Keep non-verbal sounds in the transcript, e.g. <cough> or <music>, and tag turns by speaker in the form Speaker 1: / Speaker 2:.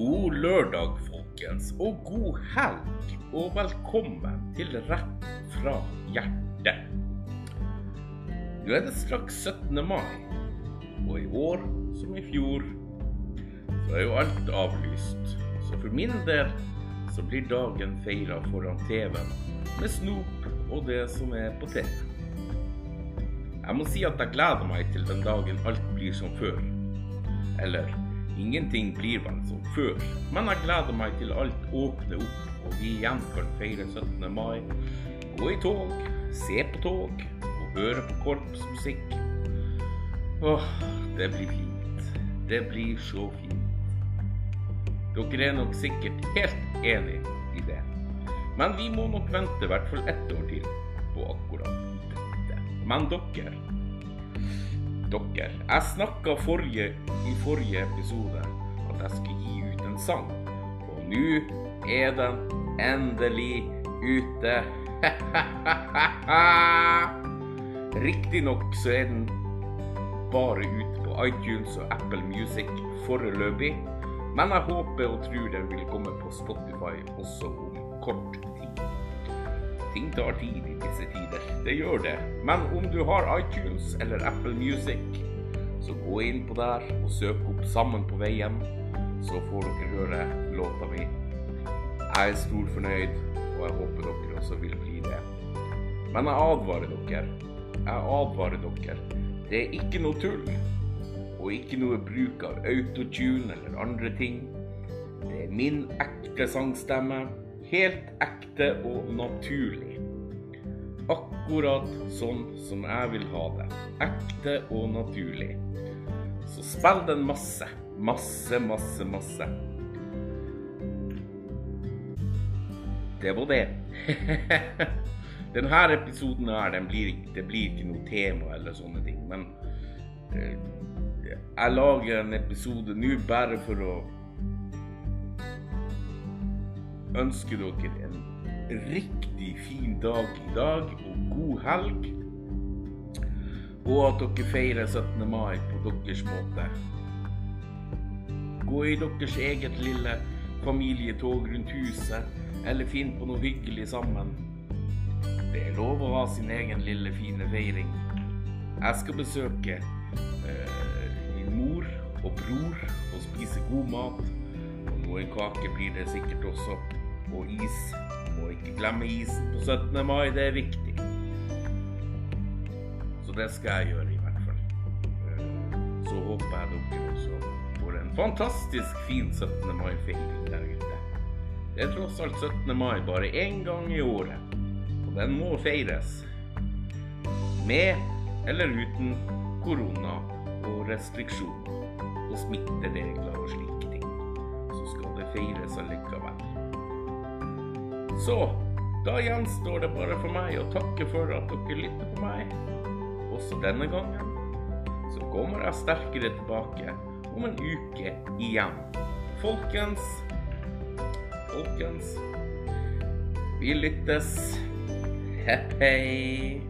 Speaker 1: God lørdag, folkens, og god helg. Og velkommen til Rett fra hjertet. Nå er det straks 17. mai, og i år som i fjor så er jo alt avlyst. Så for min del så blir dagen feira foran TV-en med snop og det som er på TV. Jeg må si at jeg gleder meg til den dagen alt blir som før. Eller ingenting blir vel som før, men jeg gleder meg til alt åpner opp og vi igjen kan feire 17. mai. Gå i tog, se på tog og høre på korpsmusikk. Åh, det blir fint. Det blir så fint. Dere er nok sikkert helt enig i det. Men vi må nok vente i hvert fall ett år til på akkurat dette. Men dere Dere, jeg snakka i forrige episode at jeg skulle gi ut en sang. Og nå er den endelig ute. <laughs> Riktignok så er den bare ute på iTunes og Apple Music foreløpig. Men jeg håper og tror den vil komme på Spotify også om kort tid. Ting tar tid i disse tider. Det gjør det. Men om du har iTunes eller Apple Music, så gå inn på der og søk opp 'Sammen på veien', så får dere høre låta mi. Jeg er stor fornøyd, og jeg håper dere også vil bli det. Men jeg advarer dere. Jeg advarer dere. Det er ikke noe tull. Og ikke noe bruk av autotune eller andre ting. Det er min ekte sangstemme. Helt ekte og naturlig. Akkurat sånn som jeg vil ha det. Ekte og naturlig. Så spill den masse. Masse, masse, masse. Det var det. <laughs> Denne episoden her, den blir, det blir ikke noe tema eller sånne ting. Men eh, jeg lager en episode nå bare for å ønske dere en riktig fin dag i dag og god helg. Og at dere feirer 17. mai på deres måte. Gå i deres eget lille familietog rundt huset, eller finn på noe hyggelig sammen. Det er lov å ha sin egen lille fine feiring. Jeg skal besøke eh, min mor og bror og spise god mat. Og noen kake blir det sikkert også. Og is. Må ikke glemme isen på 17. mai, det er viktig. Så det skal jeg gjøre i hvert fall. Eh, Så håper jeg dere også får en fantastisk fin 17. mai-feiring der ute. Det er tross alt 17. mai bare én gang i året, og den må feires. Med eller uten korona og restriksjoner og smitteregler og slike ting. Så skal det feires allikevel. Så da gjenstår det bare for meg å takke for at dere lytter på meg. Også denne gangen. Så kommer jeg sterkere tilbake om en uke igjen. Folkens, folkens, vi lyttes. Hei, hei.